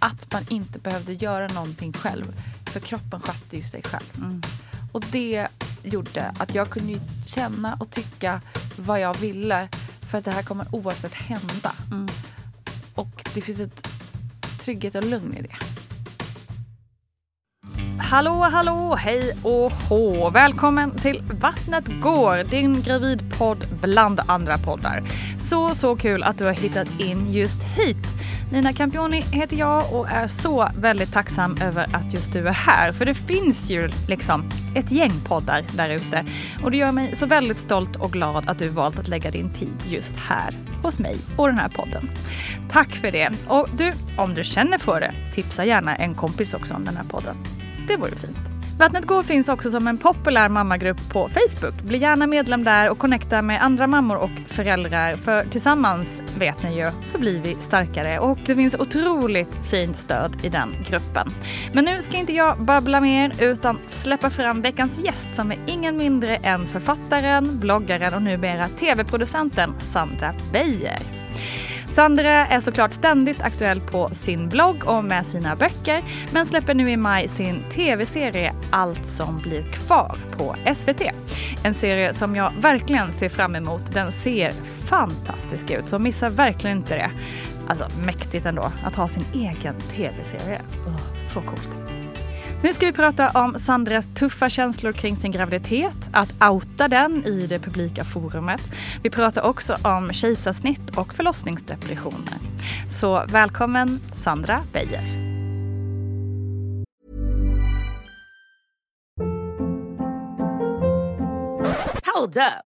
att man inte behövde göra någonting själv. För kroppen skötte ju sig själv. Mm. Och det gjorde att jag kunde känna och tycka vad jag ville. För att det här kommer oavsett hända. Mm. Och det finns ett trygghet och lugn i det. Hallå, hallå, hej och hå! Välkommen till Vattnet går, din gravidpodd bland andra poddar. Så, så kul att du har hittat in just hit. Nina Campioni heter jag och är så väldigt tacksam över att just du är här. För det finns ju liksom ett gäng poddar där ute. Och det gör mig så väldigt stolt och glad att du valt att lägga din tid just här hos mig och den här podden. Tack för det. Och du, om du känner för det, tipsa gärna en kompis också om den här podden. Det vore fint. Vattnet går finns också som en populär mammagrupp på Facebook. Bli gärna medlem där och connecta med andra mammor och föräldrar för tillsammans, vet ni ju, så blir vi starkare och det finns otroligt fint stöd i den gruppen. Men nu ska inte jag babbla mer utan släppa fram veckans gäst som är ingen mindre än författaren, bloggaren och numera tv-producenten Sandra Beijer. Sandra är såklart ständigt aktuell på sin blogg och med sina böcker men släpper nu i maj sin tv-serie Allt som blir kvar på SVT. En serie som jag verkligen ser fram emot. Den ser fantastisk ut så missa verkligen inte det. Alltså mäktigt ändå att ha sin egen tv-serie. Oh, så coolt. Nu ska vi prata om Sandras tuffa känslor kring sin graviditet, att outa den i det publika forumet. Vi pratar också om kejsarsnitt och förlossningsdepressioner. Så välkommen Sandra Beijer. Hold up.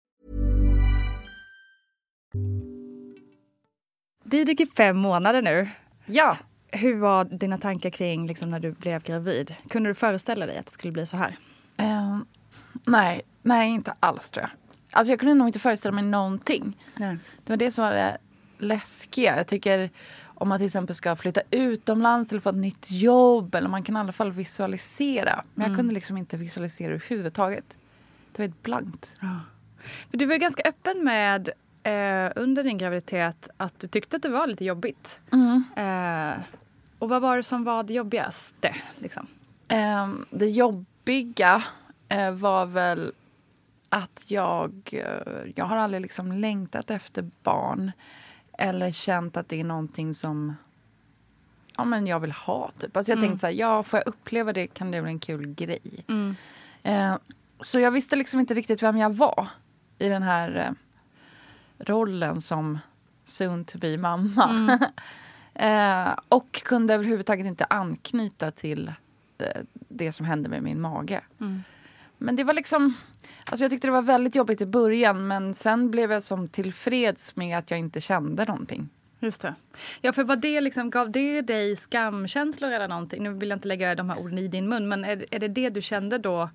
Det gick i fem månader nu. Ja. Hur var dina tankar kring liksom, när du blev gravid? Kunde du föreställa dig att det skulle bli så här? Ehm, nej, nej, inte alls tror jag. Alltså jag kunde nog inte föreställa mig någonting. Nej. Det var det som var det läskiga. Jag tycker om man till exempel ska flytta utomlands eller få ett nytt jobb. Eller man kan i alla fall visualisera. Men jag kunde liksom inte visualisera överhuvudtaget. Det var ett blankt. För du var ganska öppen med eh, under din graviditet att du tyckte att det var lite jobbigt. Eh, och vad var det som var det jobbigaste? Liksom? Ehm, det jobbiga eh, var väl att jag... eh, jag har aldrig liksom längtat efter barn. eller känt att det är någonting som ja, men jag vill ha. Typ. Alltså jag Mm. tänkte så här, ja, får jag uppleva det kan det bli en kul grej. Mm. Eh, så jag visste liksom inte riktigt vem jag var i den här eh, rollen som soon to be mamma. Mm. eh, och kunde överhuvudtaget inte anknyta till eh, det som hände med min mage. Mm. Men det var liksom... Alltså jag tyckte det var väldigt jobbigt i början men sen blev jag som tillfreds med att jag inte kände någonting. Just det. Ja, för vad det liksom, gav det dig skamkänslor eller någonting? Nu vill jag inte lägga de här orden i din mun, men är, är det det du kände då?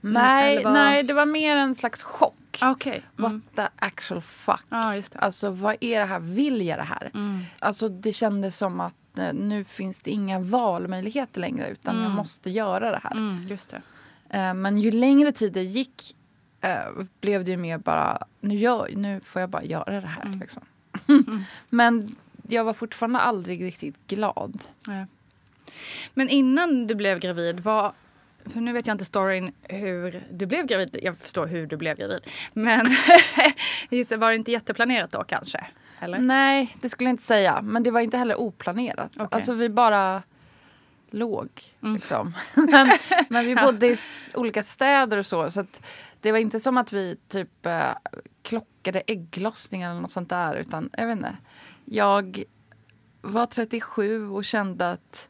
nej, eller vad- nej, det var mer en slags chock. Okej. What Mm. the actual fuck? Ja, just det. Alltså vad är det här? Vill jag det här? Mm. Alltså det kändes som att eh, nu finns det inga valmöjligheter längre utan jag Mm. måste göra det här. Mm, just det. Eh, men ju längre tid det gick eh, blev det ju mer bara, nu, gör, nu får jag bara göra det här. Mm. Liksom. men jag var fortfarande aldrig riktigt glad. Ja. Men innan du blev gravid, vad... För nu vet jag inte storyn hur du blev gravid. Jag förstår hur du blev gravid. Men var det inte jätteplanerat då kanske? Eller? Nej, det skulle jag inte säga. Men det var inte heller oplanerat. Okej. Alltså vi bara låg. Mm. Liksom. men, men vi bodde i olika städer och så. Så det var inte som att vi typ eh, klockade ägglossningen eller något sånt där. Utan jag vet inte. Jag var 37 och kände att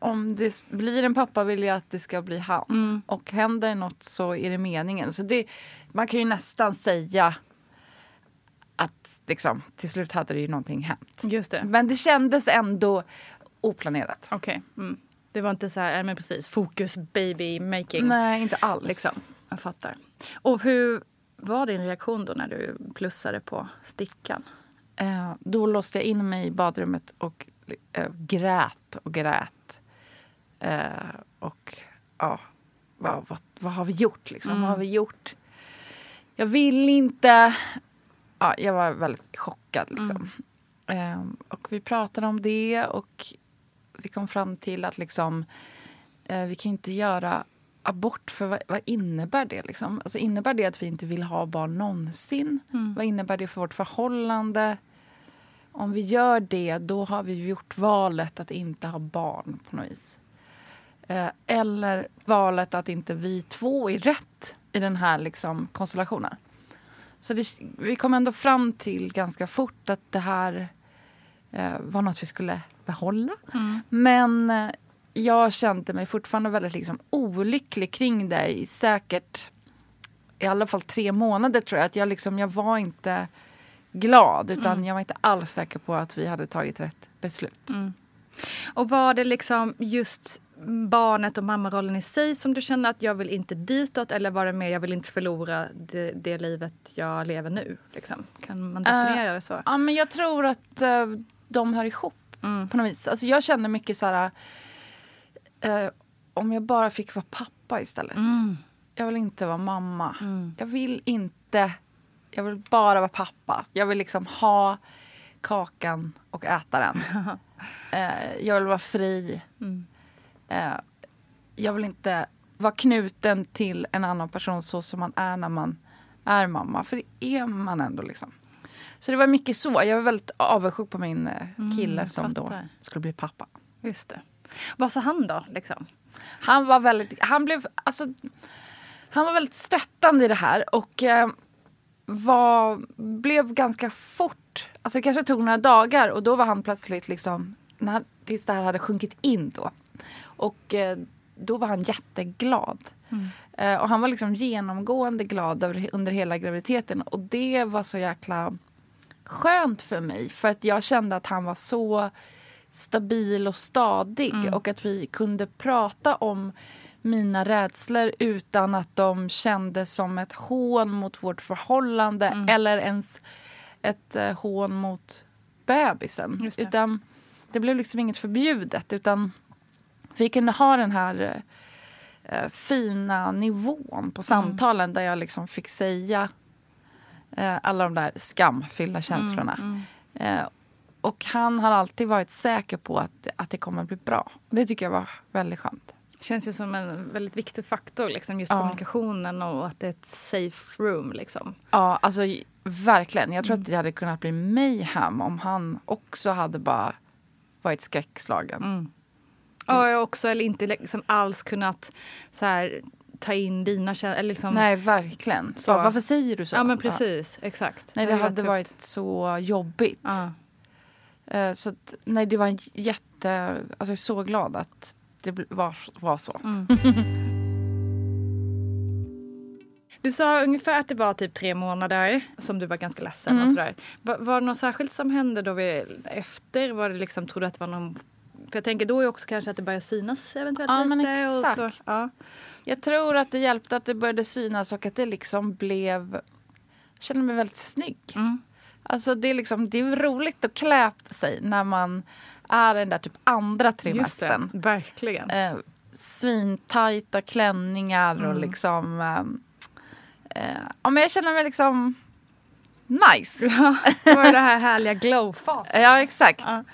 om det blir en pappa vill jag att det ska bli han. Mm. Och händer något så är det meningen. Så det, man kan ju nästan säga att liksom, till slut hade det ju någonting hänt. Just det. Men det kändes ändå oplanerat. Okej. Mm. Det var inte så här, ja, men precis, fokus baby making. Nej, inte alls. Liksom. Jag fattar. Och hur var din reaktion då när du plussade på stickan? Eh, då låste jag in mig i badrummet och eh, grät och grät. Eh, och ja, vad, vad, vad har vi gjort liksom? Mm. Vad har vi gjort? Jag vill inte... Ja, jag var väldigt chockad liksom. Eh, och vi pratade om det och vi kom fram till att liksom eh, vi kan inte göra abort för vad, vad innebär det? Liksom? Alltså, innebär det att vi inte vill ha barn någonsin? Vad innebär det för vårt förhållande? Om vi gör det, då har vi gjort valet att inte ha barn på något vis. Eh, eller valet att inte vi två är rätt i den här liksom, konstellationen. Så det, vi kom ändå fram till ganska fort att det här eh, var något vi skulle behålla. Men eh, jag kände mig fortfarande väldigt liksom, olycklig kring det i säkert i alla fall tre månader tror jag. Att jag, liksom, jag var inte glad utan jag var inte alls säker på att vi hade tagit rätt beslut. Och var det liksom just barnet och mammarollen i sig som du kände att jag vill inte ditåt eller var det mer jag vill inte förlora det, det livet jag lever nu? Liksom? Kan man definiera det så? Ja, men jag tror att eh, de hör ihop Mm. på något vis. Alltså, jag kände mycket så här... Eh, om jag bara fick vara pappa istället. Mm. Jag vill inte vara mamma. Jag vill inte... Jag vill bara vara pappa. Jag vill liksom ha kakan och äta den. eh, jag vill vara fri. Mm. Eh, jag vill inte vara knuten till en annan person så som man är när man är mamma. För det är man ändå liksom. Så det var mycket så. Jag var väldigt avundsjuk på min eh, kille som då skulle bli pappa. Just det. Vad sa han då? Liksom? Han var väldigt, han blev, alltså, han var väldigt stöttande i det här och eh, var, blev ganska fort, alltså det kanske tog några dagar och då var han plötsligt liksom, när, tills det här hade sjunkit in då. Och eh, då var han jätteglad. Eh, och han var liksom genomgående glad under hela graviditeten och det var så jäkla skönt för mig för att jag kände att han var så stabil och stadig och att vi kunde prata om mina rädslor utan att de kändes som ett hån mot vårt förhållande eller ens ett eh, hån mot bebisen. Det. Utan det blev liksom inget förbjudet utan vi kunde ha den här eh, fina nivån på samtalen där jag liksom fick säga eh, alla de där skamfyllda känslorna. Eh, och han har alltid varit säker på att, att det kommer bli bra. Det tycker jag var väldigt skönt. Känns ju som en väldigt viktig faktor, liksom, just Ja. kommunikationen och att det är ett safe room. Liksom. Ja, alltså Verkligen. Jag tror Mm. att det hade kunnat bli mayhem om han också hade bara varit skräckslagen. Ja, jag också, eller inte liksom alls kunnat så här, ta in dina känslor. Liksom, Nej, verkligen. Så. Så. Varför säger du så? Ja men precis, exakt. Nej, det hade hade tufft. varit så jobbigt. Ja. Eh, Så att, nej, det var en jätte... Alltså jag är så glad att det var, var så. Mm. Du sa ungefär att det var typ tre månader som du var ganska ledsen Mm. och sådär. Var, var det något särskilt som hände då vi, efter? Var det liksom, tror du att det var någon... För jag tänker då är också kanske att det börjar synas eventuellt Ja, men lite. Och så, exakt. ja. Jag tror att det hjälpte att det började synas och att det liksom blev... Jag känner mig väldigt snygg. Mm. Alltså det är, liksom, det är roligt att klä sig när man är den där typ andra Just det, trimestern. verkligen. Eh, svintajta klänningar och Mm. liksom... Eh, eh, ja, men jag känner mig liksom nice. Ja, var det här härliga glow-fasen. Ja, exakt. Ja.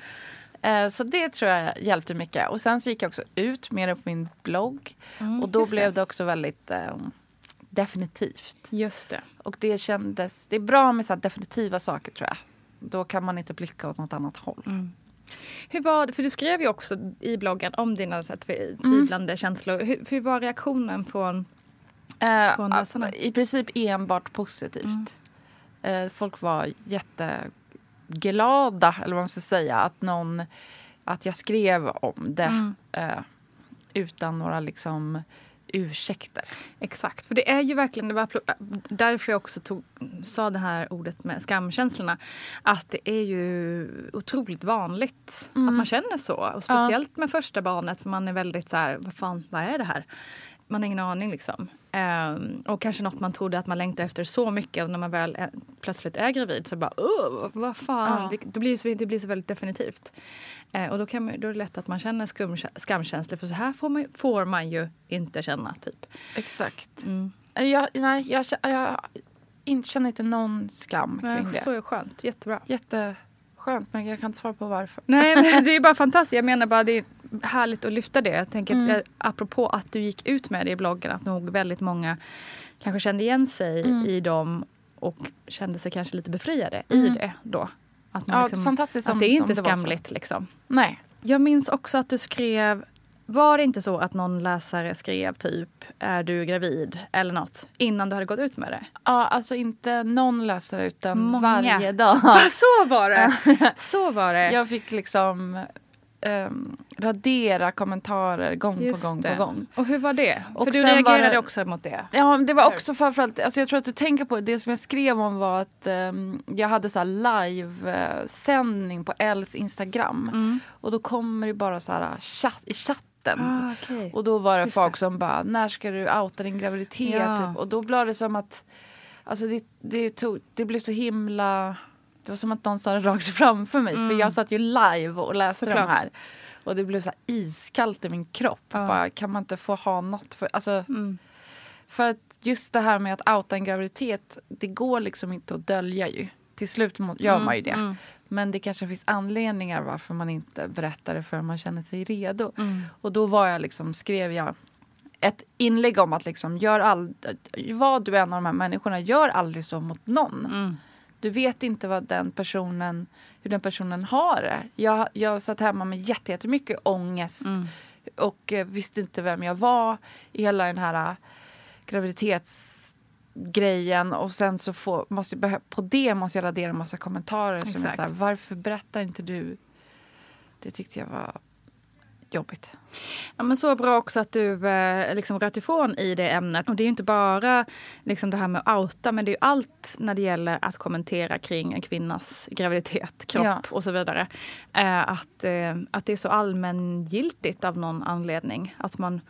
Eh, Så det tror jag hjälpte mycket. Och sen så gick jag också ut mer på min blogg. och då det. blev det också väldigt eh, definitivt. Just det. Och det kändes... Det är bra med så här definitiva saker tror jag. Då kan man inte blicka åt något annat håll. Mm. Hur var det, för du skrev ju också i bloggen om dina så här, tvi- tvivlande känslor. Hur, hur var reaktionen från... Eh, Från läsarna? I princip enbart positivt. Mm. Eh, folk var jätteglada, eller vad man ska säga, att någon... Att jag skrev om det Mm. eh, utan några liksom ursäkter. Exakt, för det är ju verkligen, det var därför jag också tog, sa det här ordet med skamkänslorna. Att det är ju otroligt vanligt att man känner så. Och speciellt med första barnet för man är väldigt så här, vad fan, vad är det här? Man har ingen aning liksom. Ehm, och kanske något man trodde att man längtar efter så mycket och när man väl är, plötsligt är gravid så bara oh, vad fan. Ja. Det, det, blir så, det blir så väldigt definitivt. Eh, och då, kan man, då är det lätt att man känner skum, skamkänslor för så här får man, får man ju inte känna. typ. Exakt. Mm. Jag, nej, jag, jag inte, känner inte någon skam kring Nej, det. så är skönt, jättebra. Jätteskönt, men jag kan inte svara på varför. Nej men det är bara fantastiskt. Jag menar bara det härligt att lyfta det. Jag tänker Mm. att, apropå att du gick ut med det i bloggen att nog väldigt många kanske kände igen sig Mm. i dem och kände sig kanske lite befriade i Mm. det då. Att, man Ja, liksom, fantastiskt att det är inte det skamligt liksom. Nej. Jag minns också att du skrev var det inte så att någon läsare skrev typ är du gravid eller något innan du hade gått ut med det? Ja, alltså inte någon läsare utan Många. varje dag. så var det! Så var det. Jag fick liksom ehm, radera kommentarer gång Just på gång det. på gång. Och hur var det? Och För du reagerade det- också mot det. Ja, det var också framförallt, alltså jag tror att du tänker på det som jag skrev om var att ehm, jag hade så här live-sändning på Els Instagram. Mm. Och då kommer det bara så här chatt, i chatten. Ah, okej. Och då var det Just folk det. som bara, när ska du outa din graviditet? Ja. Typ. Och då blev det som att, alltså det, det, tog, det blev så himla, det var som att någon sa det rakt framför mig. För jag satt ju live och läste de Mm. Såklart. här. Och det blev så iskallt i min kropp. Ja. Bara, kan man inte få ha något för, alltså, Mm. för att just det här med att outa en graviditet, det går liksom inte att dölja ju. Till slut gör man ju det. mm. Men det kanske finns anledningar varför man inte berättar det förrän man känner sig redo. Mm. Och då var jag liksom, skrev jag ett inlägg om att liksom, gör all, vad du är en av de här människorna, gör aldrig så mot någon. Du vet inte vad den personen, hur den personen har det. Jag, jag satt hemma med jätte- jättemycket ångest Mm. och eh, visste inte vem jag var i hela den här eh, graviditetsgrejen. Och sen så får, måste, på det måste jag radera en massa kommentarer. Som är så här, varför berättar inte du? Det tyckte jag var jobbigt. Ja, men så bra också att du eh, liksom rört ifrån i det ämnet. Och det är inte bara liksom det här med att outa, men det är allt när det gäller att kommentera kring en kvinnas graviditet, kropp Ja. och så vidare. Eh, att, eh, att det är så allmängiltigt av någon anledning. Att man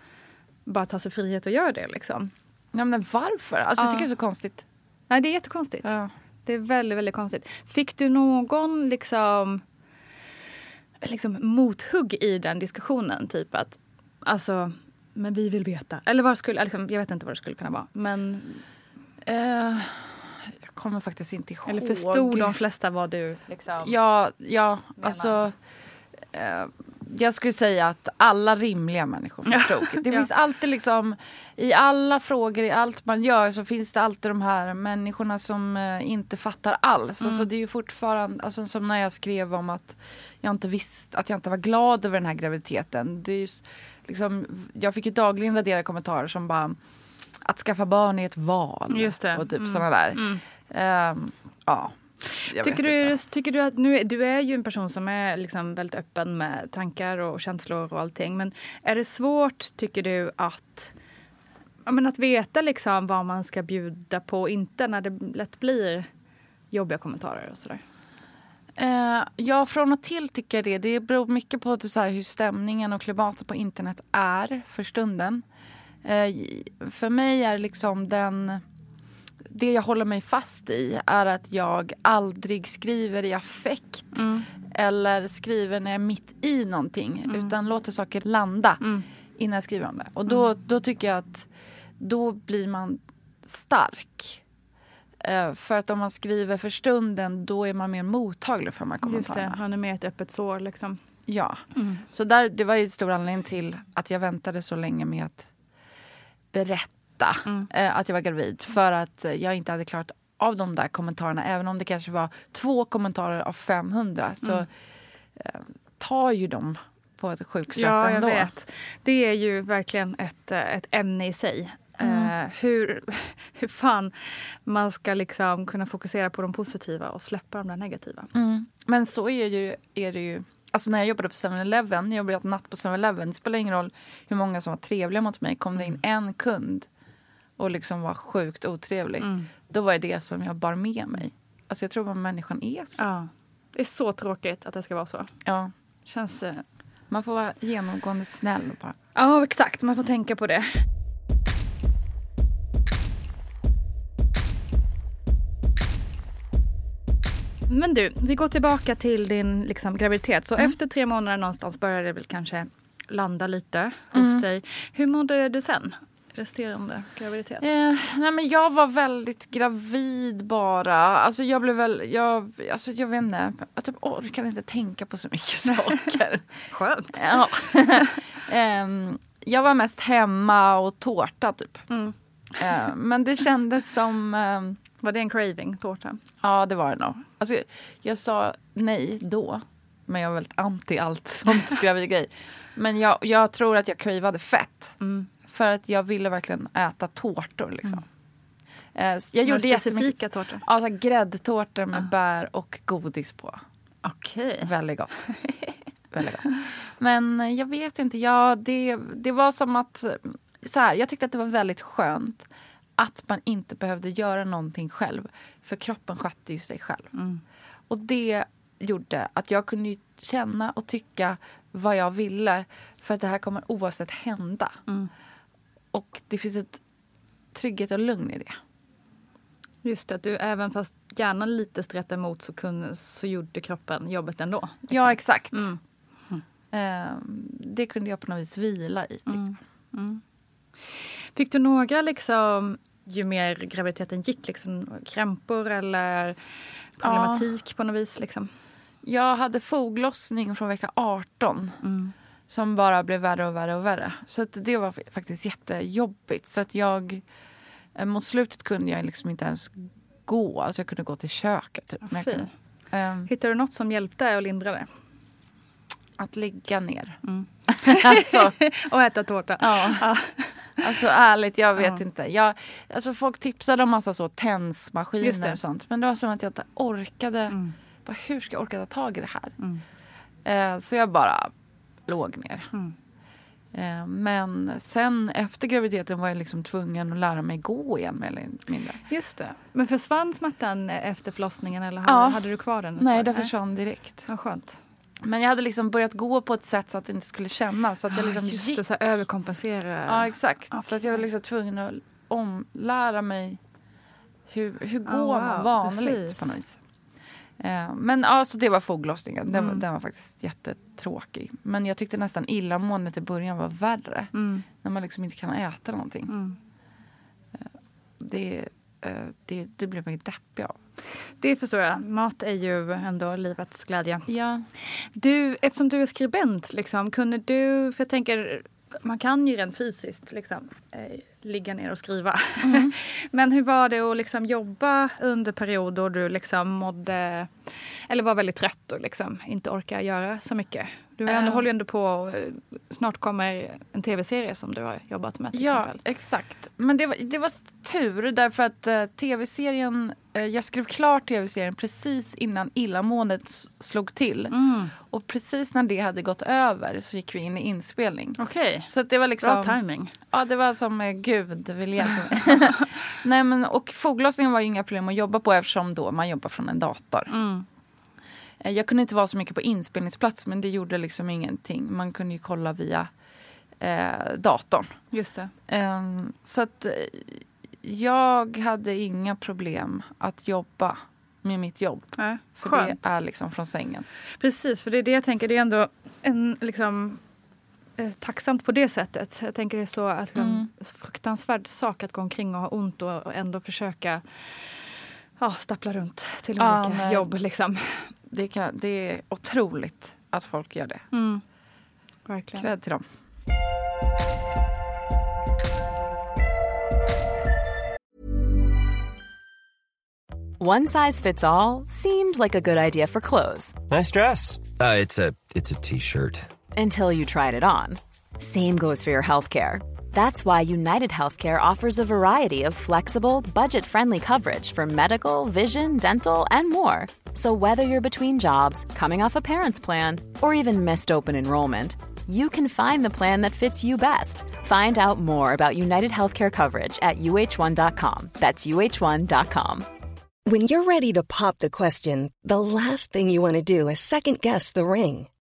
bara tar sig frihet att göra det. Liksom. Ja, men varför? Alltså, Jag Ja. tycker det är så konstigt. Nej, det är jättekonstigt. Ja. Det är väldigt, väldigt konstigt. Fick du någon liksom, liksom mothugg i den diskussionen? Typ att, alltså, men vi vill veta. Eller vad skulle, liksom, jag vet inte vad det skulle kunna vara. Men, Eh, jag kommer faktiskt inte ihåg. eller förstod de flesta vad du liksom... Ja, ja menar. alltså. Eh, jag skulle säga att alla rimliga människor förstod. Det Ja. finns alltid liksom, i alla frågor, i allt man gör så finns det alltid de här människorna som eh, inte fattar alls. Alltså det är ju fortfarande, alltså som när jag skrev om att jag inte visste, att jag inte var glad över den här graviditeten. Det är just, liksom, jag fick ju dagligen radera kommentarer som bara att skaffa barn är ett val. Just det. Och typ Mm. sådana där. Ehm, ja. Tycker du, tycker du att nu du är ju en person som är liksom väldigt öppen med tankar och känslor och allting. Men är det svårt, tycker du, att, ja, men att veta liksom vad man ska bjuda på och inte när det lätt blir jobbiga kommentarer och sådär? Eh, ja, från och till tycker jag det. Det beror mycket på så här, hur stämningen och klimatet på internet är för stunden. Eh, för mig är liksom den... Det jag håller mig fast i är att jag aldrig skriver i affekt eller skriver när jag är mitt i någonting utan låter saker landa innan jag skriver om det. Och då, då tycker jag att då blir man stark. Eh, för att om man skriver för stunden då är man mer mottaglig för de här Just det, kommentarerna. han är med ett öppet sår liksom. Ja. Så där, det var ju stor anledning till att jag väntade så länge med att berätta eh, att jag var gravid. För att jag inte hade klarat av de där kommentarerna. Även om det kanske var två kommentarer av 500 så eh, tar ju de på ett sjukt sätt Ja, jag ändå. vet. Det är ju verkligen ett, eh, ett ämne i sig. Eh, hur, hur fan man ska liksom kunna fokusera på de positiva och släppa de där negativa. Mm. Men så är, ju, är det ju. Alltså när jag jobbade på 7-Eleven, jag jobbade natt på 7-Eleven, det spelar ingen roll hur många som var trevliga mot mig. Kom det in en kund och liksom var sjukt otrevlig, då var det det som jag bar med mig. Alltså jag tror bara människan är så. Ja. Det är så tråkigt att det ska vara så. Ja. Känns... eh, Man får vara genomgående snäll bara. Ja, exakt. Man får tänka på det. Men du, vi går tillbaka till din liksom, graviditet. Så efter tre månader någonstans började det väl kanske landa lite hos dig. Hur mådde du sen? Resterande graviditet? Eh, nej men jag var väldigt gravid bara. Alltså jag blev väl, jag, alltså jag vet inte, jag typ orkar inte tänka på så mycket saker. Skönt. Ja. Ehm, jag var mest hemma och tårta typ. Mm. Eh, men det kändes som... ehm, Var det en craving, tårta? ja, det var det nog. Alltså, jag, jag sa nej då. Men jag var väldigt anti allt sånt gravid grej. Men jag, jag tror att jag cravade fett. Mm. För att jag ville verkligen äta tårtor. Liksom. Eh, så jag gjorde specifika tårtor? Ja, så gräddtårtor med bär och godis på. Okej. Väldigt gott. Väldigt gott. Men eh, jag vet inte, ja, det, det var som att... eh, Så här, jag tyckte att det var väldigt skönt att man inte behövde göra någonting själv. För kroppen skötte ju sig själv. Och det gjorde att jag kunde känna och tycka vad jag ville. För att det här kommer oavsett hända. Och det finns ett trygghet och lugn i det. Just det, att du även fast hjärnan lite stretade emot så, kunde, så gjorde kroppen jobbet ändå. liksom. Ja, exakt. Mm. Ehm, det kunde jag på något vis vila i. Tyckte. jag. Fick du några liksom, ju mer graviditeten gick, liksom, krämpor eller problematik på något vis? Liksom? Jag hade foglossning från vecka 18 som bara blev värre och värre och värre. Så att det var faktiskt jättejobbigt. Så att jag, eh, mot slutet kunde jag liksom inte ens gå. Alltså jag kunde gå till köket. Typ. Fy. kunde, ehm, Hittade du något som hjälpte och lindrade? att ligga ner. alltså, och äta tårta? ja. alltså ärligt, jag vet inte. Jag, alltså, folk tipsade om massa så tensmaskiner och sånt. Men det var som att jag inte orkade. Bara, hur ska jag orka ta tag i det här? Eh, så jag bara låg ner. Eh, men sen efter graviditeten var jag liksom tvungen att lära mig gå igen mer eller mindre. Just det. Men försvann smärtan efter förlossningen eller Ja. hade, du kvar den? Nej, det försvann direkt. Ja, skönt. Men jag hade liksom börjat gå på ett sätt så att det inte skulle kännas. Så att jag Ja, liksom just gick. det, så här överkompensera. Ja, exakt. Så att jag var liksom tvungen att omlära mig hur, hur går wow, man vanligt precis. på något vis. Eh, men ja, så det var foglossningen. Den, var- Mm. den var faktiskt jättetråkig. Men jag tyckte nästan illamåendet i början var värre. Mm. När man liksom inte kan äta någonting. Mm. Det, eh, det, det blir man deppig av. Det förstår jag. Mat är ju ändå livets glädje. Ja. Du, eftersom du är skribent, liksom, kunde du, för jag tänker, man kan ju rent fysiskt liksom, eh, ligga ner och skriva. Men hur var det att liksom jobba under perioder då du liksom mådde, eller var väldigt trött och liksom inte orkar göra så mycket? Du ändå, Eh. håller ju ändå på, eh, snart kommer en tv-serie som du har jobbat med till Ja, exempel. exakt. Men det var, det var tur därför att eh, tv-serien, eh, jag skrev klart tv-serien precis innan illamåendet slog till. Mm. Och precis när det hade gått över så gick vi in i inspelning. Okej, Så att det var liksom... bra timing. Ja, det var som eh, Gud vill hjälpa mig. Nej, men, och foglossningen var ju inga problem att jobba på eftersom då man jobbar från en dator. Mm. Eh, Jag kunde inte vara så mycket på inspelningsplats men det gjorde liksom ingenting. Man kunde ju kolla via eh, datorn. Just det. Ehm, så att eh, jag hade inga problem att jobba med mitt jobb. Ja, För skönt. det är liksom från sängen. Precis, för det är det jag tänker. Det är ändå en, liksom, eh, tacksamt på det sättet. Jag tänker det är så att Mm. en fruktansvärd sak att gå omkring och ha ont och, och ändå försöka ja, stappla runt till Ja, olika nej. jobb. Liksom. Det, kan, det är otroligt att folk gör det. Mm. Verkligen. Cred till dem. One size fits all seemed like a good idea for clothes Nice dress. Uh, it's a it's a t-shirt. until you tried it on. Same goes for your healthcare. That's why United Healthcare offers a variety of flexible, budget friendly coverage for medical, vision, dental, and more. So, whether you're between jobs, coming off a parent's plan, or even missed open enrollment, you can find the plan that fits you best. Find out more about United Healthcare coverage at uh1.com. That's uh1.com. When you're ready to pop the question, the last thing you want to do is second guess the ring.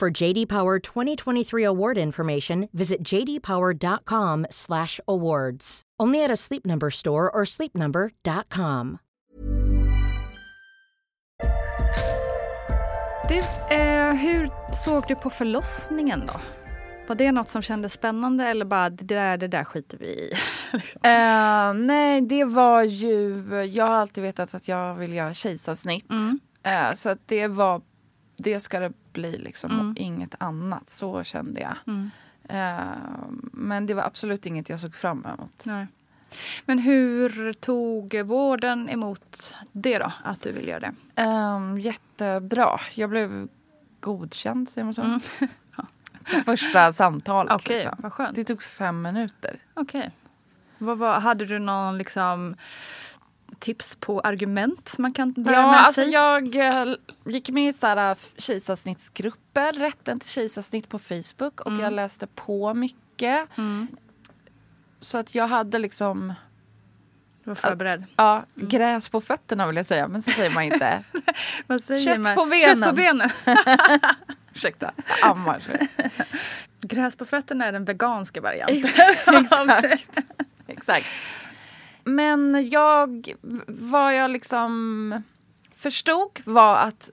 For JD Power 2023 award information, visit jdpower.com/awards. Only at a Sleep Number store or sleepnumber.com. Du, eh, hur såg du på förlossningen då? Var det något som kändes spännande eller bara det där, det där skiter vi i? liksom. Eh, nej, det var ju... Jag har alltid vetat att jag vill göra kejsarsnitt. Mm. Eh, så att det var... Det ska det bli liksom Mm. och inget annat. Så kände jag. Mm. Eh, men det var absolut inget jag såg fram emot. Nej. Men hur tog vården emot det då, att du vill göra det? Um, jättebra. Jag blev godkänd, säger man så? Mm. För första samtalet. Okej, liksom. Det tog fem minuter. Okej. Var, hade du någon liksom tips på argument man kan bära Ja, med alltså sig? jag eh, gick med i så här äh, kejsarsnittsgrupper, rätten till kejsarsnitt på Facebook och jag läste på mycket. Så att jag hade liksom Du var förberedd. ja, gräs på fötterna vill jag säga, men så säger man inte. Vad säger Kött man? på benen. Kött på benen. Ursäkta, jag ammar. Gräs på fötterna är den veganska varianten. Exakt. Exakt. Men jag, vad jag liksom förstod var att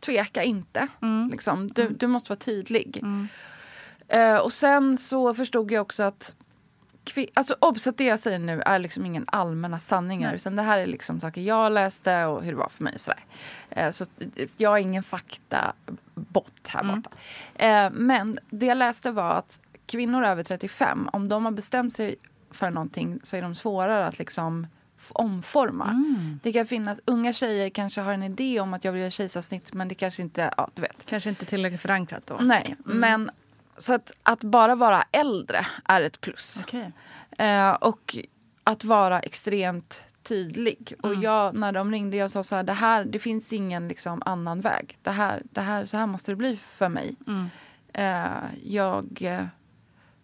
tveka inte. Liksom. Du, du måste vara tydlig. Eh, och sen så förstod jag också att Alltså obs att det jag säger nu är liksom ingen allmänna sanningar Nej. utan det här är liksom saker jag läste och hur det var för mig. och Sådär. Eh, så jag är ingen faktabot här borta. Eh, men det jag läste var att kvinnor över 35, om de har bestämt sig för någonting så är de svårare att liksom omforma. Det kan finnas, unga tjejer kanske har en idé om att jag vill göra kejsarsnitt men det kanske inte, ja du vet. Kanske inte tillräckligt förankrat då. Nej, men så att, att bara vara äldre är ett plus. Okej. Eh, och att vara extremt tydlig. Och jag, när de ringde jag sa så här, det här, det finns ingen liksom, annan väg. Det här, det här, så här måste det bli för mig. Eh, jag, eh,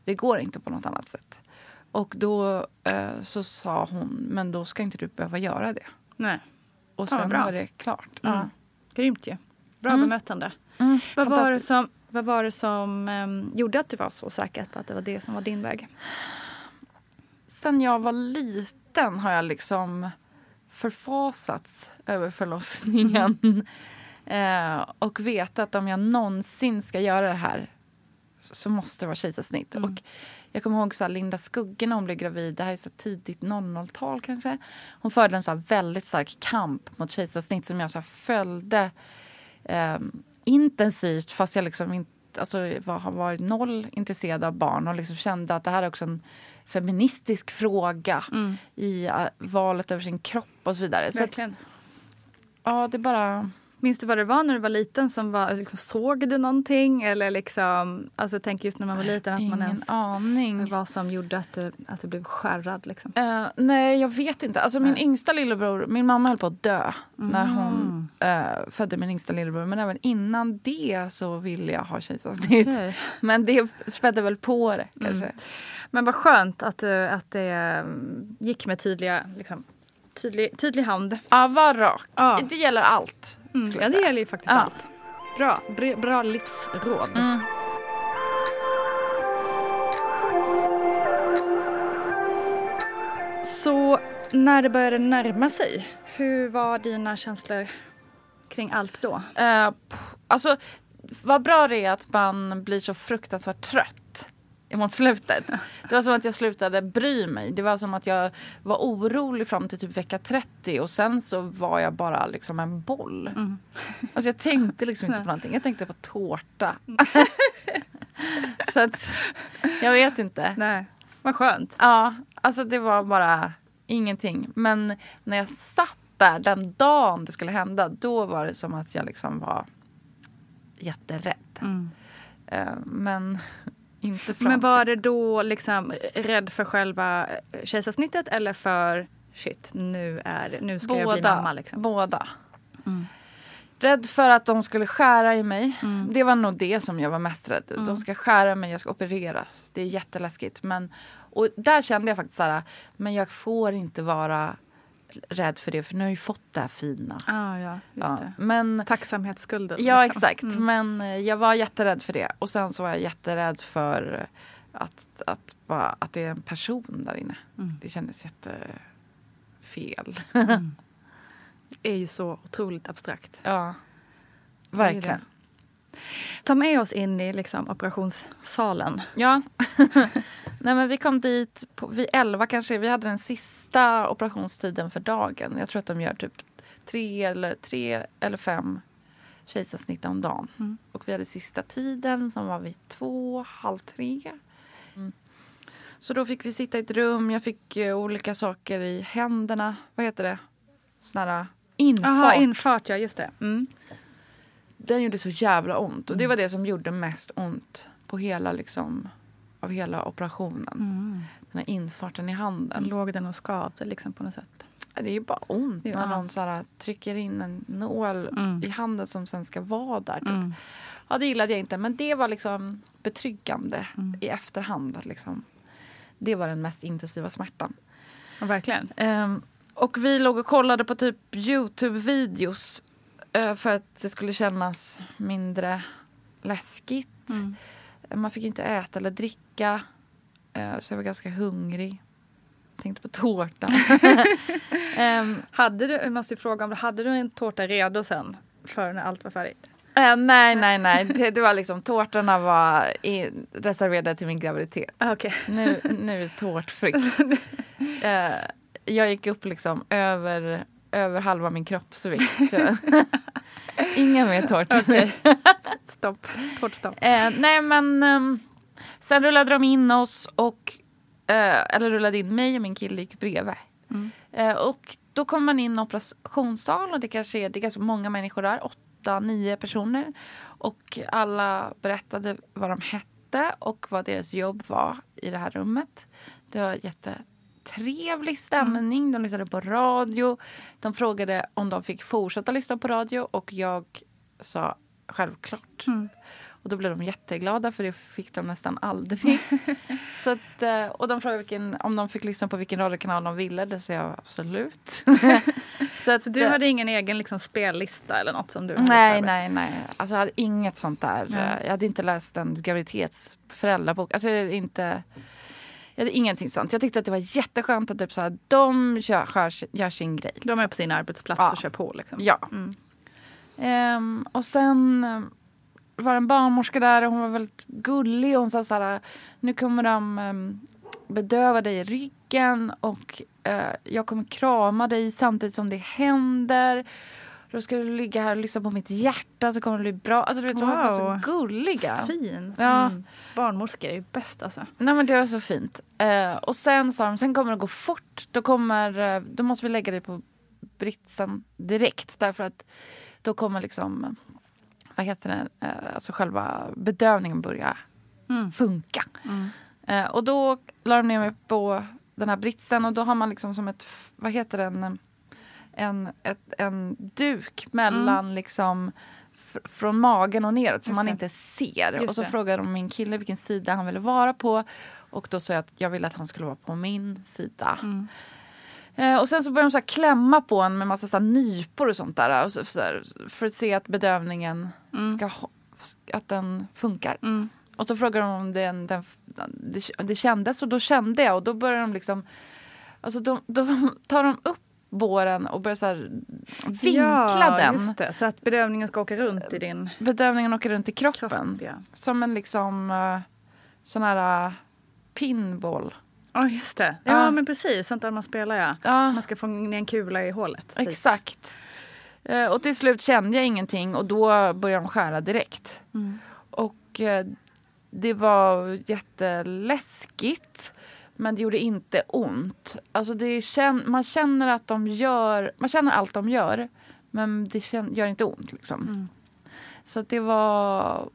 det går inte på något annat sätt. Och då eh, så sa hon, men då ska inte du behöva göra det. Nej. Och Ja, sen bra. var det klart. Mm. Ja. Grymt ju. Bra Mm. bemötande. Mm, Vad var det som, vad var det som ehm, gjorde att du var så säker på att det var det som var din väg? Sen jag var liten har jag liksom förfasats över förlossningen. eh, och vetat att om jag någonsin ska göra det här så, måste det vara kejsarsnitt. Och jag kommer ihåg så Linda Skugge när hon blev gravid, det här är så tidigt 00-tal kanske. Hon förde en så väldigt stark kamp mot kejsarsnitt som jag så följde eh, intensivt fast jag liksom inte alltså, var, har varit noll intresserad av barn och liksom kände att det här är också en feministisk fråga i eh, valet över sin kropp och så vidare. Så att, Verkligen. ja, det är bara... Minns du vad det var när du var liten? som var, liksom, Såg du någonting? Eller liksom, alltså, jag tänker just när man var liten att man Ingen ens... aning. Vad som gjorde att du, att du blev skärrad liksom. Eh, nej, jag vet inte. Alltså, min Nej. yngsta lillebror, min mamma höll på att dö när Mm. hon eh, födde min yngsta lillebror. Men även innan det så ville jag ha kejsarsnitt. Okej. Men det spädde väl på det kanske. Mm. Men vad skönt att, du, att det mm, gick med tydliga, liksom, tydlig, tydlig hand. Ja, var rak. Ja. Det gäller allt. Mm. Ja, det gäller ju faktiskt Ja. allt. Bra, bra, livsråd. Mm. Så när det började närma sig, hur var dina känslor kring allt då? Pff, alltså, vad bra det är att man blir så fruktansvärt trött mot slutet. Det var som att jag slutade bry mig. Det var som att jag var orolig fram till typ vecka 30 och sen så var jag bara liksom en boll. Alltså jag tänkte liksom inte på någonting. Jag tänkte på tårta. så att jag vet inte. Nej, vad skönt. Ja, alltså det var bara ingenting. Men när jag satt där den dagen det skulle hända, då var det som att jag liksom var jätterädd. Eh, Men Men var det då liksom rädd för själva eh, kejsarsnittet eller för shit, nu, är, nu ska jag bli mamma? Liksom. Båda. Rädd för att de skulle skära i mig. Det var nog det som jag var mest rädd. De ska skära mig, jag ska opereras. Det är jätteläskigt. Men, och där kände jag faktiskt så här, men jag får inte vara rädd för det för nu har jag ju fått det här fina. Ah, ja, Ja, det. Men, Tacksamhetsskulden. ja liksom. exakt, Mm. men eh, jag var jätterädd för det. Och sen så var jag jätterädd för att, att, bara, att det är en person där inne. Mm. Det kändes jättefel. Det är ju så otroligt abstrakt. ja, verkligen. Ta med oss in i liksom, operationssalen. Ja. Nej, men vi kom dit på, vid 11 kanske. Vi hade den sista operationstiden för dagen. Jag tror att de gör typ tre eller, tre eller fem kejsarsnitt om dagen. Och vi hade sista tiden som var vid två, halv tre. Mm. Så då fick vi sitta i ett rum. Jag fick eh, olika saker i händerna. Vad heter det? Såna här infart. Jaha, infart ja, just det. Mm. Den gjorde så jävla ont. Och det var det som gjorde mest ont på hela liksom, av hela operationen. Den här infarten i handen. Låg den och skavde liksom på något sätt. Det är ju bara ont när någon så här, trycker in en nål Mm. i handen som sen ska vara där. Typ. Mm. Ja, det gillade jag inte. Men det var liksom betryggande Mm. i efterhand. Att liksom, det var den mest intensiva smärtan. Ja, verkligen. Ehm, och vi låg och kollade på typ Youtube-videos för att det skulle kännas mindre läskigt. Mm. Man fick inte äta eller dricka. eh, så jag var ganska hungrig. Tänkte på tårtan. Ehm, Hade du, jag måste fråga om hade du en tårta redo sen? För när allt var färdigt? eh, nej, nej, nej. Det, det var liksom, tårtorna var i, reserverade till min graviditet. Ah, Okej. Nu, nu är det tårtfritt. Eh, jag gick upp liksom över, över halva min kroppsvikt. Inga mer tårtor. Okej. Stopp. Tårtstopp. Eh, nej men ehm, sen rullade de in oss och eh, eller rullade in mig och min kille gick bredvid. Mm. Eh, och då kommer man in i operationssalen och det kanske är, det är ganska många människor där, åtta, nio personer. Och alla berättade vad de hette och vad deras jobb var i det här rummet. Det var jättetrevlig stämning, de lyssnade på radio. De frågade om de fick fortsätta lyssna på radio och jag sa självklart. Och då blev de jätteglada för det fick de nästan aldrig. så att, eh, och de frågade vilken, om de fick lyssna på vilken radiokanal de ville. Det sa jag absolut. så att, Så du hade ingen egen liksom, spellista eller något som du hade Nej, nej, nej. Alltså, jag hade inget sånt där. Nej. Jag hade inte läst en graviditetsföräldrabok. Alltså, inte... Jag hade ingenting sånt. Jag tyckte att det var jätteskönt att typ, så här, de gör, gör, gör sin grej. De är på sin arbetsplats Ja. och kör på liksom. Ja. Mm. Ehm, och sen eh, var en barnmorska där och hon var väldigt gullig. Hon sa så här, nu kommer de ehm, bedöva dig i ryggen och eh, jag kommer krama dig samtidigt som det händer. Då ska du ligga här och lyssna på mitt hjärta så kommer det bli bra. Alltså du vet, de var så Wow. gulliga. Fint. Ja. Mm. Barnmorskor är ju bäst alltså. Nej men det var så fint. Eh, och sen sa de, sen kommer det gå fort. Då, kommer, eh, då måste vi lägga dig på britsen direkt. Därför att då kommer liksom, vad heter det, eh, alltså själva bedövningen börja Mm. funka. Eh, och då la de ner mig på den här britsen och då har man liksom som ett, vad heter det, en, ett, en duk mellan liksom fr- från magen och neråt som man inte ser. Just och så det. frågade de min kille vilken sida han ville vara på. Och då sa jag att jag ville att han skulle vara på min sida. Mm. Eh, och sen så började de så klämma på en med massa så nypor och sånt där. Och så, så här, för att se att bedövningen ska ha, att den funkar. Mm. Och så frågade de om den, den, det, det kändes och då kände jag och då började de liksom Alltså då, då tar de upp båren och börjar så här vinkla ja, den. Det, så att bedövningen ska åka runt i din Bedövningen åker runt i kroppen. kropp. Ja, Som en liksom uh, sån här uh, pinball. Ja, just det. Ja, Ja. men precis. Sånt där man spelar ja. Ja, Man ska få ner en kula i hålet. Typ. exakt. Eh, och till slut kände jag ingenting och då började de skära direkt. Mm. Och eh, det var jätteläskigt. Men det gjorde inte ont. Alltså det kän- man känner att de gör, man känner allt de gör. Men det gör inte ont liksom. Mm. Så det var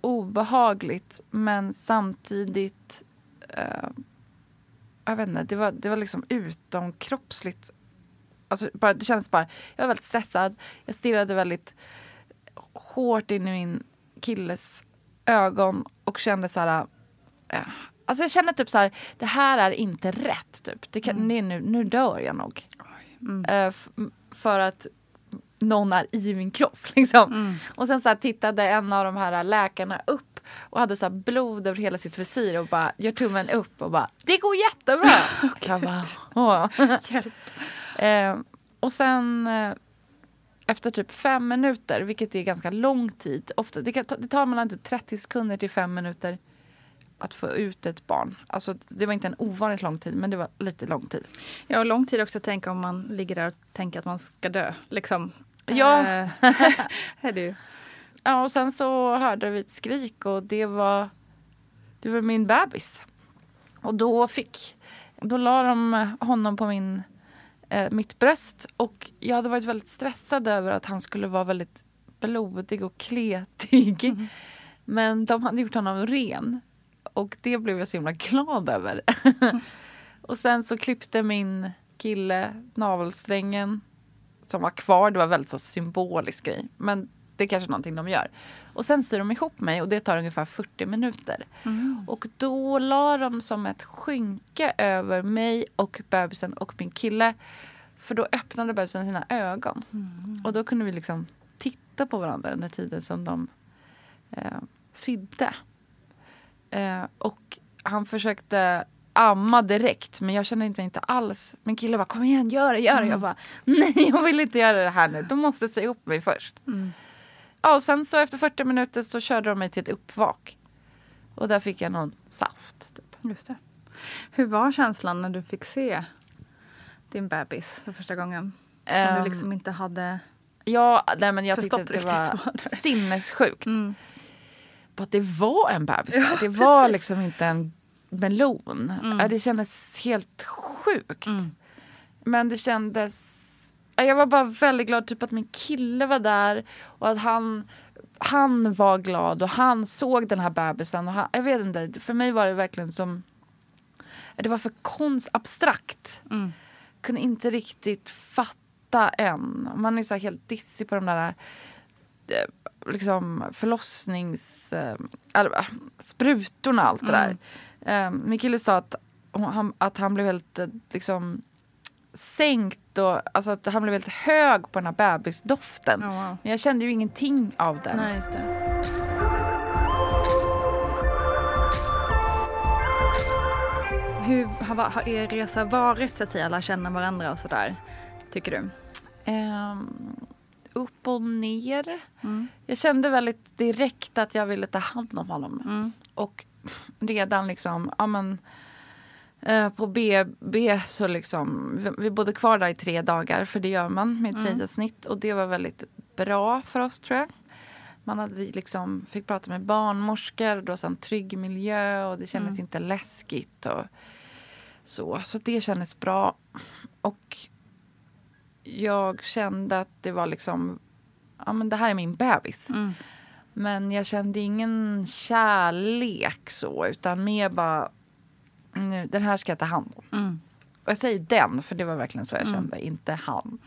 obehagligt men samtidigt eh, jag vet inte, det var, det var liksom utomkroppsligt. Alltså, bara, det kändes bara, jag var väldigt stressad. Jag stirrade väldigt hårt in i min killes ögon och kände så här... Eh, alltså jag kände typ så här, det här är inte rätt. Typ. Det kan, det är nu, nu dör jag nog. Mm. F- för att någon är i min kropp. Liksom. Och sen så här, tittade en av de här läkarna upp och hade så blod över hela sitt visir och bara gör tummen upp och bara det går jättebra. jag bara, åh. Hjälp. Eh, och sen eh, efter typ fem minuter, vilket är ganska lång tid. Ofta, det, ta- det tar mellan typ 30 sekunder till fem minuter att få ut ett barn. Alltså, det var inte en ovanligt lång tid, men det var lite lång tid. Ja, och lång tid också att tänka om man ligger där och tänker att man ska dö. Liksom. Ja. Eh, är det ju. Ja, och sen så hörde vi ett skrik och det var, det var min bebis. Och då fick, då la de honom på min, eh, mitt bröst och jag hade varit väldigt stressad över att han skulle vara väldigt blodig och kletig. Men de hade gjort honom ren och det blev jag så himla glad över. och sen så klippte min kille, navelsträngen som var kvar. Det var väldigt så symbolisk grej. Men det är kanske någonting de gör. Och sen syr de ihop mig och det tar ungefär 40 minuter. Och då la de som ett skynke över mig och bebisen och min kille. För då öppnade bebisen sina ögon. Och då kunde vi liksom titta på varandra under tiden som de eh, sydde. Eh, och han försökte amma direkt men jag kände inte mig inte alls. Min kille bara kom igen gör det, gör det. Jag bara nej jag vill inte göra det här nu. De måste säga upp mig först. Ja, och sen så efter 40 minuter så körde de mig till ett uppvak. Och där fick jag någon saft. Typ. Just det. Hur var känslan när du fick se din bebis för första gången? Som Ehm, du liksom inte hade... Ja, nej, men jag tyckte Förstått att det var vad det sinnessjukt. Mm. På att det var en bebis där. Ja, det var precis. liksom inte en melon. Ja, Det kändes helt sjukt. Men det kändes... ja, Jag var bara väldigt glad typ att min kille var där och att han, han var glad och han såg den här bebisen. Och han, jag vet inte, för mig var det verkligen som... Det var för konst, abstrakt. Kunde inte riktigt fatta än. Man är så här helt dissig på de där liksom förlossnings... Eh, eh, sprutorna och allt det där. Eh, min kille sa att han, att han blev helt eh, liksom sänkt och alltså att han blev väldigt hög på den här bebisdoften. Oh, wow. Men jag kände ju ingenting av den. Nej. Hur har, har er resa varit så att säga? Alla känna varandra och sådär. Tycker du? Ehm, upp och ner. Jag kände väldigt direkt att jag ville ta hand om honom. Och redan liksom, ja men eh, på BB så liksom, vi, vi bodde kvar där i tre dagar för det gör man med ett kejsarsnitt och det var väldigt bra för oss tror jag. Man hade liksom, fick prata med barnmorskor och då så en trygg miljö och det kändes inte läskigt och så. Så det kändes bra. Och jag kände att det var liksom, ja men det här är min bebis. Men jag kände ingen kärlek så, utan mer bara, nu, den här ska jag ta hand om. Och jag säger den, för det var verkligen så jag kände, inte han.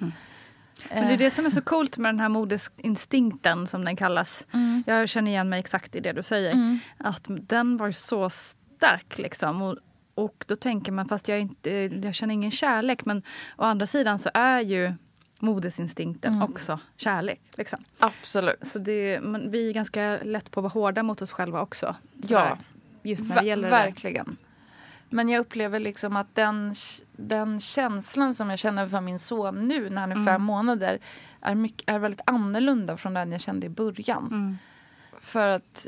Men det är det som är så coolt med den här modesinstinkten som den kallas. Jag känner igen mig exakt i det du säger. Att den var så stark liksom. Och, och då tänker man, fast jag, inte, jag känner ingen kärlek. Men å andra sidan så är ju modesinstinkten också kärlek. Liksom. Absolut. Så det, men vi är ganska lätt på att vara hårda mot oss själva också. Ja. Just när det gäller det verkligen. Men jag upplever liksom att den, den känslan som jag känner för min son nu när han är Mm. fem månader är, mycket, är väldigt annorlunda från den jag kände i början. Mm. För att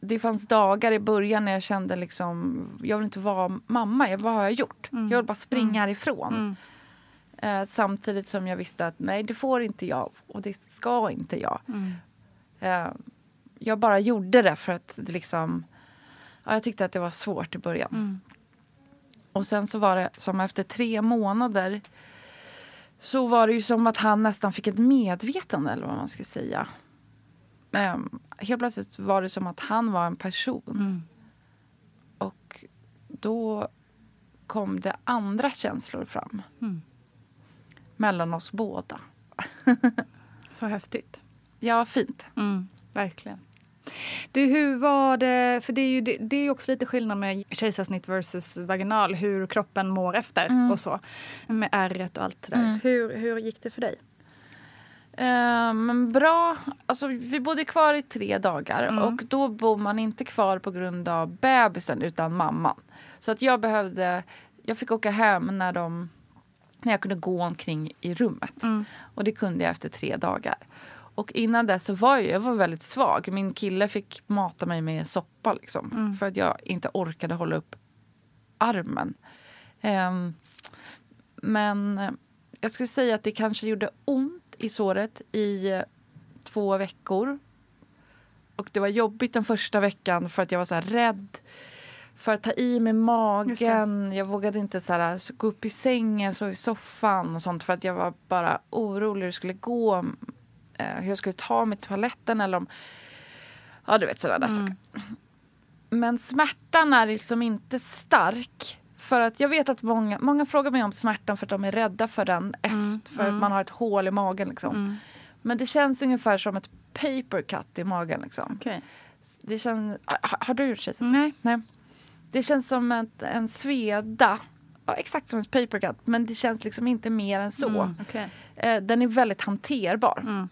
det fanns dagar i början när jag kände liksom, jag vill inte vara mamma, jag, vad har jag gjort? Mm. Jag vill bara springa härifrån. Eh, samtidigt som jag visste att nej, det får inte jag och det ska inte jag. Mm. Eh, jag bara gjorde det för att det liksom, ja, jag tyckte att det var svårt i början. Och sen så var det som efter tre månader så var det ju som att han nästan fick ett medvetande eller vad man ska säga. Um, helt plötsligt var det som att han var en person. Och då kom det andra känslor fram. Mellan oss båda. Så häftigt. Ja, fint. Mm, verkligen. Du, hur var det, för det är ju det, det är också lite skillnad med kejsarsnitt versus vaginal, hur kroppen mår efter och så. Med ärret och allt det där. Hur, hur gick det för dig? Eh, Men bra. Alltså, vi bodde kvar i tre dagar Mm. och då bor man inte kvar på grund av bebisen utan mamman. Så att jag behövde, jag fick åka hem när, de, när jag kunde gå omkring i rummet. Mm. Och det kunde jag efter tre dagar. Och innan dess så var jag, jag var väldigt svag. Min kille fick mata mig med soppa liksom, Mm. för att jag inte orkade hålla upp armen. Ehm, men eh, jag skulle säga att det kanske gjorde ont i såret i eh, två veckor. Och det var jobbigt den första veckan för att jag var så rädd för att ta i med magen. Jag vågade inte så här, så gå upp i sängen, sova i soffan och sånt för att jag var bara orolig hur det skulle gå. Eh, hur jag skulle ta mig till toaletten eller om... Ja, du vet sådana där saker. Men smärtan är liksom inte stark För att jag vet att många, många frågar mig om smärtan för att de är rädda för den. Efter, för att man har ett hål i magen. Liksom. Men det känns ungefär som ett paper cut i magen. Liksom. Okej. Det känns, ha, har du gjort kejsarsnitt? Nej. Nej. Det känns som ett, en sveda. Ja, exakt som ett paper cut. Men det känns liksom inte mer än så. Mm, okej. Eh, den är väldigt hanterbar.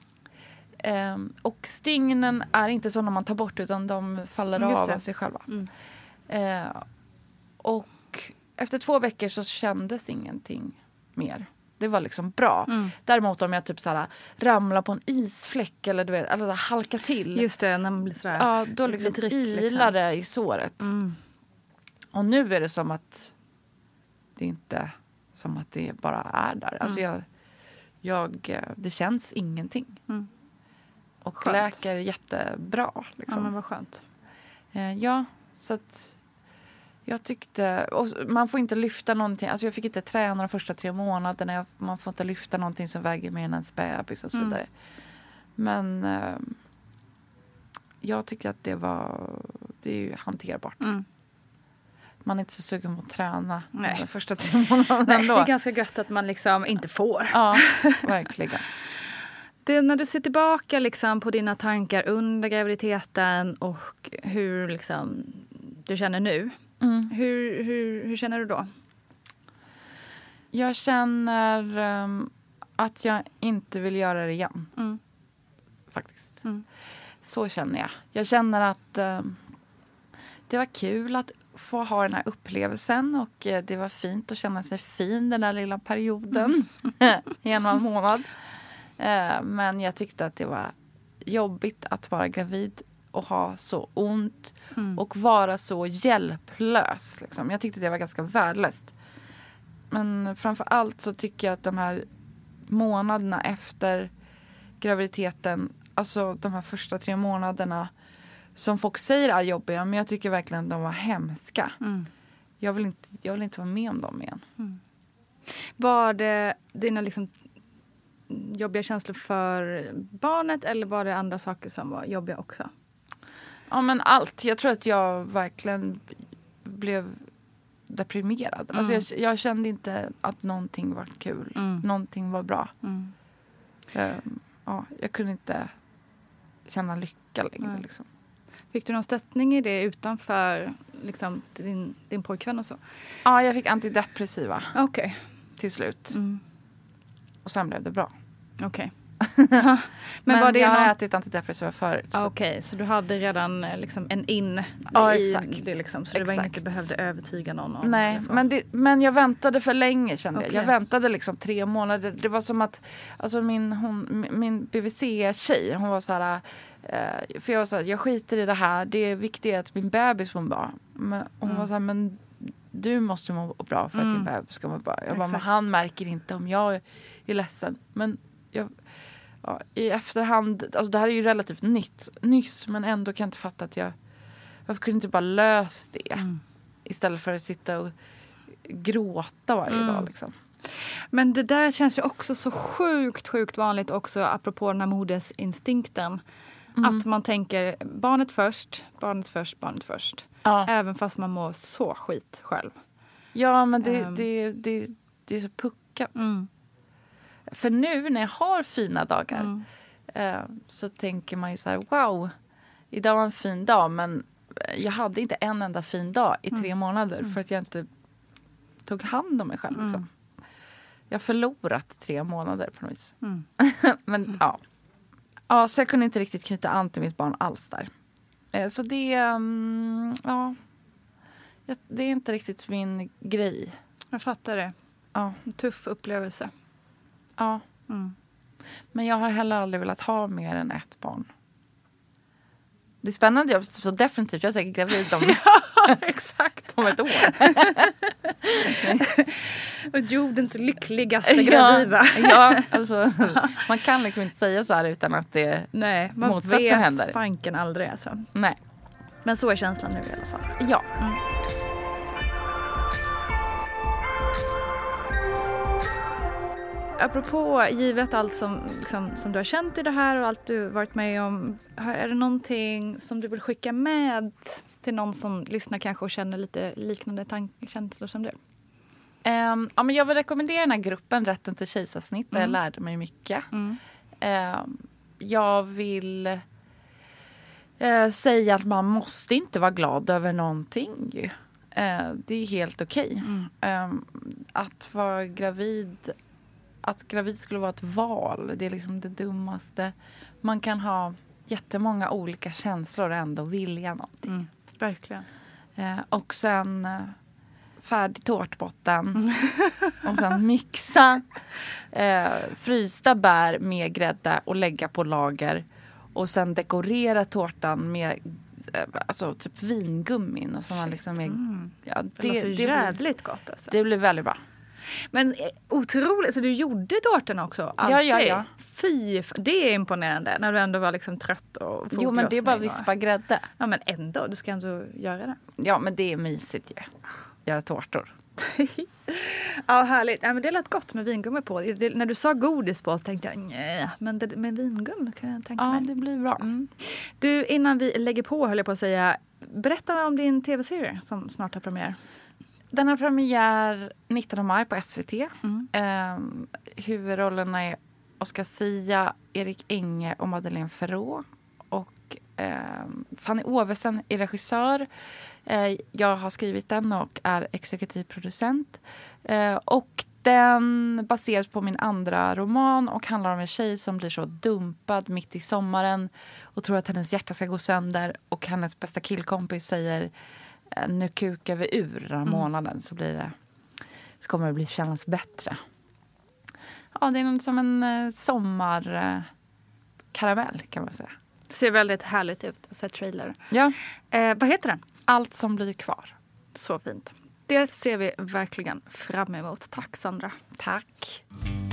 Ehm, och stygnen är inte sådana man tar bort utan de faller av det. av sig själva. Eh, och efter två veckor så kändes ingenting mer. Det var liksom bra. Däremot om jag typ såhär, ramlar på en isfläck eller du vet, eller så här halkar till. Just det, när man blir sådär ja, då liksom lite ryck, liksom. ilar det i såret. Mm. Och nu är det som att det inte som att det bara är där. Alltså Mm. jag, jag, eh, det känns ingenting. Mm. Och Skönt. läker jättebra. Liksom. Ja men vad skönt. Eh, ja, så att jag tyckte... Man får inte lyfta någonting. Alltså jag fick inte träna de första tre månaderna. Jag, man får inte lyfta någonting som väger mer än ens bebis och så Mm. vidare. Men eh, jag tycker att det var... Det är ju hanterbart. Mm. Man är inte så sugen på att träna Nej. de första tre månaderna Nej, ändå. det är ganska gött att man liksom inte får. Ja, verkligen. Det, när du ser tillbaka liksom på dina tankar under graviditeten och hur liksom du känner nu. Mm. Hur, hur, hur känner du då? Jag känner ehm, att jag inte vill göra det igen. Mm. Faktiskt. Mm. Så känner jag. Jag känner att ehm, det var kul att få ha den här upplevelsen och eh, det var fint att känna sig fin den där lilla perioden. I en och en månad. Eh, men jag tyckte att det var jobbigt att vara gravid och ha så ont och vara så hjälplös. Liksom. Jag tyckte det var ganska värdelöst. Men framför allt så tycker jag att de här månaderna efter graviditeten, alltså de här första tre månaderna som folk säger är jobbiga, men jag tycker verkligen att de var hemska. Jag, vill inte, jag vill inte vara med om dem igen. Var det dina liksom jobbiga känslor för barnet eller var det andra saker som var jobbiga också? Ja men allt. Jag tror att jag verkligen blev deprimerad. Alltså jag, jag kände inte att någonting var kul. Någonting var bra. Ehm, ja, jag kunde inte känna lycka längre. Nej. Liksom. Fick du någon stöttning i det utanför liksom, din, din pojkvän och så? Ja, jag fick antidepressiva Okej. till slut. Mm. Och sen blev det bra. Okej. Men, Men, var det jag har någon... ätit antidepressiva förut. Ah, så- Okej, så du hade redan eh, liksom en in Ja, i exakt. det liksom, så det var inget du behövde övertyga någon om? Nej, men, det, men jag väntade för länge kände jag. Okej. Jag väntade liksom tre månader. Det var som att alltså min, hon, min BVC-tjej, hon var så här... Eh, för jag var så här, jag skiter i det här. Det viktiga är att min bebis mår bra. Men hon Mm. var så här, men du måste må bra för att din bebis ska må bra. Jag bara, men han märker inte om jag är ledsen. Men jag, ja, i efterhand, alltså det här är ju relativt nytt, nyss men ändå kan jag inte fatta att jag, varför kunde inte bara löst det? Mm. Istället för att sitta och gråta varje Mm. dag. Liksom. Men det där känns ju också så sjukt, sjukt vanligt också apropå den här modersinstinkten. Mm. Att man tänker barnet först, barnet först, barnet först. Ja. Även fast man mår så skit själv. ja, men det, Ehm. det, det, det är så puckat. Mm. För nu när jag har fina dagar Mm. eh, så tänker man ju så här, wow, idag var en fin dag men jag hade inte en enda fin dag i tre Mm. månader för att jag inte tog hand om mig själv. Liksom. Jag har förlorat tre månader på något vis. Mm. men ja. ja, så jag kunde inte riktigt knyta an till mitt barn alls där. Eh, så det, mm, ja, Ja, det är inte riktigt min grej. Jag fattar det. Ja, En tuff upplevelse. Ja. Mm. Men jag har heller aldrig velat ha mer än ett barn. Det är spännande, jag så definitivt, jag är säkert gravid om, Exakt. om ett år. Och jordens lyckligaste gravida. Ja, ja, alltså, man kan liksom inte säga så här utan att det... Nej, man Motsatsen vet händer. fanken aldrig alltså. Nej. Men så är känslan nu i alla fall. Ja. Apropå givet allt som, liksom, som du har känt i det här och allt du varit med om. Är det någonting som du vill skicka med till någon som lyssnar kanske och känner lite liknande känslor som du? Ehm, ja, men jag vill rekommendera den här gruppen Rätten till kejsarsnitt där jag Mm. lärde mig mycket. Ehm, jag vill eh, säga att man måste inte vara glad över någonting. ju. Eh, det är helt okej. Ehm, att vara gravid, att gravid skulle vara ett val, det är liksom det dummaste. Man kan ha jättemånga olika känslor och ändå vilja någonting. Verkligen. Eh, och sen eh, färdig tårtbotten. och sen mixa eh, frysta bär med grädde och lägga på lager. Och sen dekorera tårtan med eh, alltså, typ vingummin. Och så man liksom är, ja, Det, det låter blir, jävligt gott alltså. det blir väldigt bra. Men eh, otroligt, så du gjorde tårtan också? Alltid? Ja, ja, ja. Fy, det är imponerande när du ändå var liksom trött och Jo men det är bara foglossning vispa grädde. Ja men ändå, du ska ändå göra det. Ja men det är mysigt ju. Göra tårtor. Ja härligt, ja, men det lät gott med vingummi på. Det, när du sa godis på tänkte jag nej, men det, med vingummi kan jag tänka Ja mig. det blir bra. Du innan vi lägger på höll jag på att säga, berätta om din tv-serie som snart har premiär. Den har premiär 19 maj på SVT. Ehm, huvudrollerna är Oscar Sia, Erik Enge och Madeleine Ferrå. Och ehm, Fanny Ovesen är regissör. Eh, jag har skrivit den och är exekutiv producent. Eh, och den baseras på min andra roman och handlar om en tjej som blir så dumpad mitt i sommaren och tror att hennes hjärta ska gå sönder och hennes bästa killkompis säger nu kukar vi ur den här månaden så, blir det, så kommer det bli kännas bättre. Ja, det är som en eh, sommarkaramell kan man säga. Ser väldigt härligt ut, sett trailer. Ja. Eh, vad heter den? Allt som blir kvar. Så fint. Det ser vi verkligen fram emot. Tack Sandra. Tack.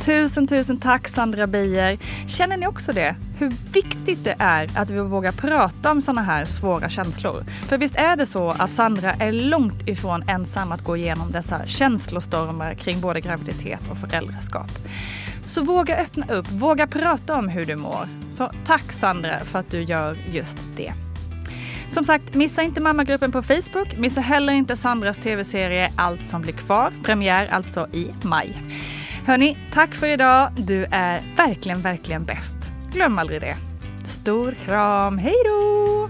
Tusen, tusen tack Sandra Beijer. Känner ni också det? Hur viktigt det är att vi vågar prata om såna här svåra känslor. För visst är det så att Sandra är långt ifrån ensam att gå igenom dessa känslostormar kring både graviditet och föräldraskap. Så våga öppna upp, våga prata om hur du mår. Så tack Sandra för att du gör just det. Som sagt, missa inte mammagruppen på Facebook. Missa heller inte Sandras tv-serie Allt som blir kvar. Premiär alltså i maj. Hörni, tack för idag. Du är verkligen, verkligen bäst. Glöm aldrig det. Stor kram. Hej då!